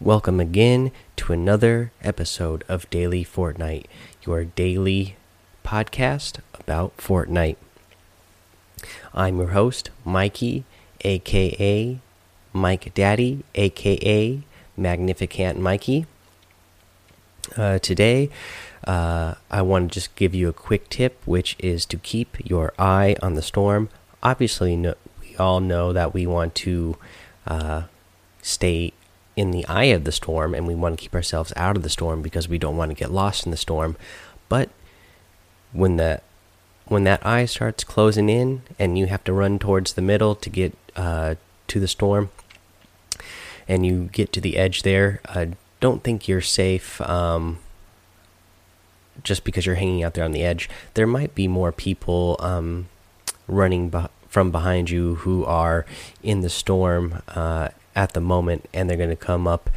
Welcome again to another episode of Daily Fortnite, your daily podcast about Fortnite. I'm your host, Mikey, aka Mike Daddy, aka Magnificent Mikey. Uh, today, uh, I want to just give you a quick tip, which is to keep your eye on the storm. Obviously, no, we all know that we want to uh, stay in the eye of the storm and we want to keep ourselves out of the storm because we don't want to get lost in the storm. But when the when that eye starts closing in and you have to run towards the middle to get uh, to the storm, and you get to the edge there, I don't think you're safe. Um, just because you're hanging out there on the edge, there might be more people um, running from behind you who are in the storm uh, at the moment, and they're going to come up.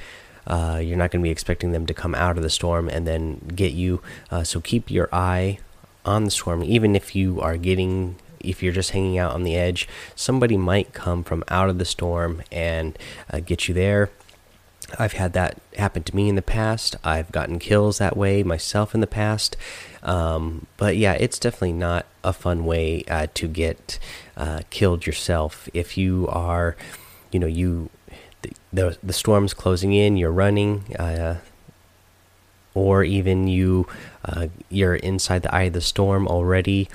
Uh, you're not going to be expecting them to come out of the storm and then get you. Uh, so keep your eye on the storm, even if you are getting, if you're just hanging out on the edge, somebody might come from out of the storm and uh, get you there. I've had that happen to me in the past. I've gotten kills that way myself in the past. Um, but yeah, it's definitely not a fun way uh, to get uh, killed yourself. If you are, you know, you the the, storm's closing in, you're running, uh, or even you uh, you're inside the eye of the storm already,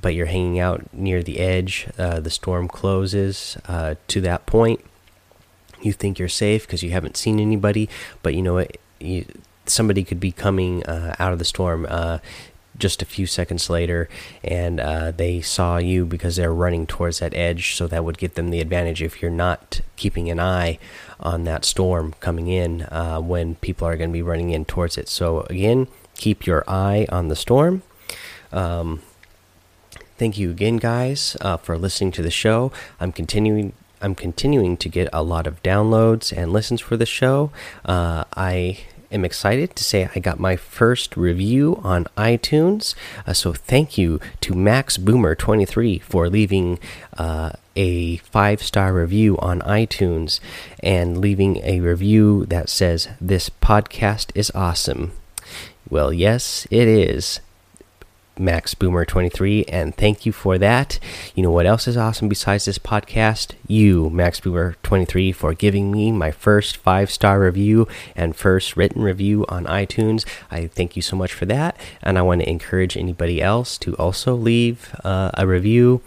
but you're hanging out near the edge. Uh, the storm closes uh, to that point. You think you're safe because you haven't seen anybody, but you know somebody could be coming uh, out of the storm uh, just a few seconds later, and uh, they saw you because they're running towards that edge, so that would give them the advantage if you're not keeping an eye on that storm coming in uh, when people are going to be running in towards it. So, again, keep your eye on the storm. Um, thank you again, guys, uh, for listening to the show. I'm continuing. I'm continuing to get a lot of downloads and listens for the show. Uh, I am excited to say I got my first review on iTunes. Uh, so thank you to Max Boomer 23 for leaving uh, a five star review on iTunes and leaving a review that says, This podcast is awesome. Well, yes, it is. Max Boomer 23 and thank you for that. You know what else is awesome besides this podcast? You, Max Boomer 23 for giving me my first 5-star review and first written review on iTunes. I thank you so much for that and I want to encourage anybody else to also leave uh, a review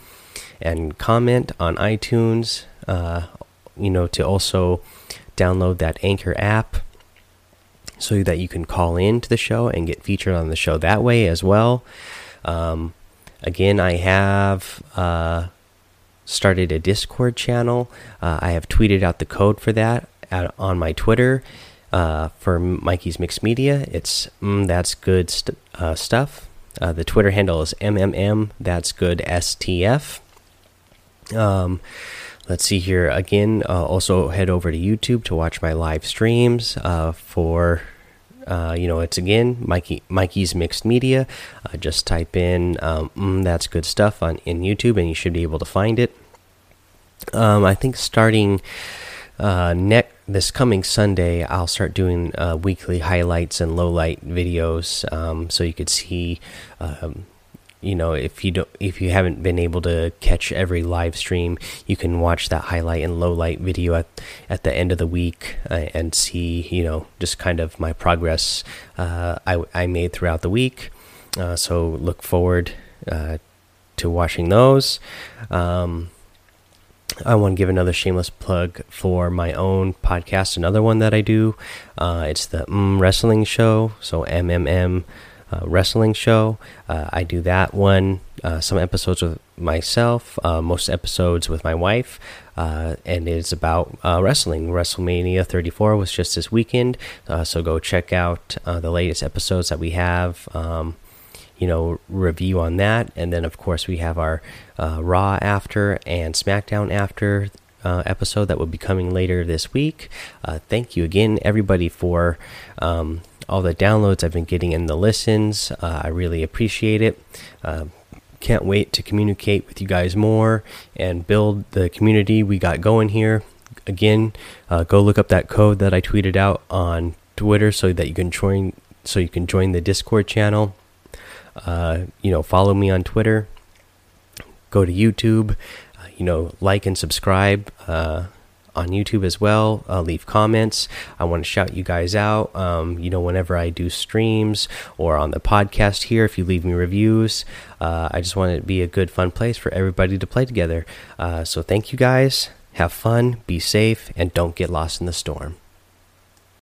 and comment on iTunes. Uh, you know to also download that Anchor app so that you can call in to the show and get featured on the show that way as well. Um, again, I have uh, started a Discord channel. Uh, I have tweeted out the code for that at, on my Twitter uh, for Mikey's Mixed Media. It's mm, that's good st uh, stuff. Uh, the Twitter handle is mmm that's good stf. Um, let's see here again. Uh, also, head over to YouTube to watch my live streams uh, for uh, you know, it's again Mikey Mikey's Mixed Media. Uh, just type in um, mm, "That's Good Stuff" on in YouTube, and you should be able to find it. Um, I think starting uh, next this coming Sunday, I'll start doing uh, weekly highlights and low light videos, um, so you could see um, you know if you don't if you haven't been able to catch every live stream you can watch that highlight and low light video at at the end of the week uh, and see you know just kind of my progress uh, I, I made throughout the week uh, so look forward uh, to watching those um, I want to give another shameless plug for my own podcast, another one that I do. Uh, it's the mm Wrestling Show, so MMM wrestling show. Uh, I do that one, uh, some episodes with myself, uh, most episodes with my wife, uh, and it's about uh, wrestling. WrestleMania 34 was just this weekend, so go check out the latest episodes that we have. Um, you know, review on that, and then of course we have our Raw after and SmackDown after uh, episode that will be coming later this week. Uh, thank you again, everybody, for um, all the downloads I've been getting and the listens. Uh, I really appreciate it. Uh, can't wait to communicate with you guys more and build the community we got going here. again, uh, go look up that code that I tweeted out on Twitter so that you can join so you can join the Discord channel. Uh, you know, follow me on Twitter. Go to YouTube. Uh, you know, like and subscribe uh, on YouTube as well. Uh, leave comments. I want to shout you guys out. Um, you know, whenever I do streams or on the podcast here, if you leave me reviews, uh, I just want it to be a good, fun place for everybody to play together. Uh, so, thank you guys. Have fun, be safe, and don't get lost in the storm.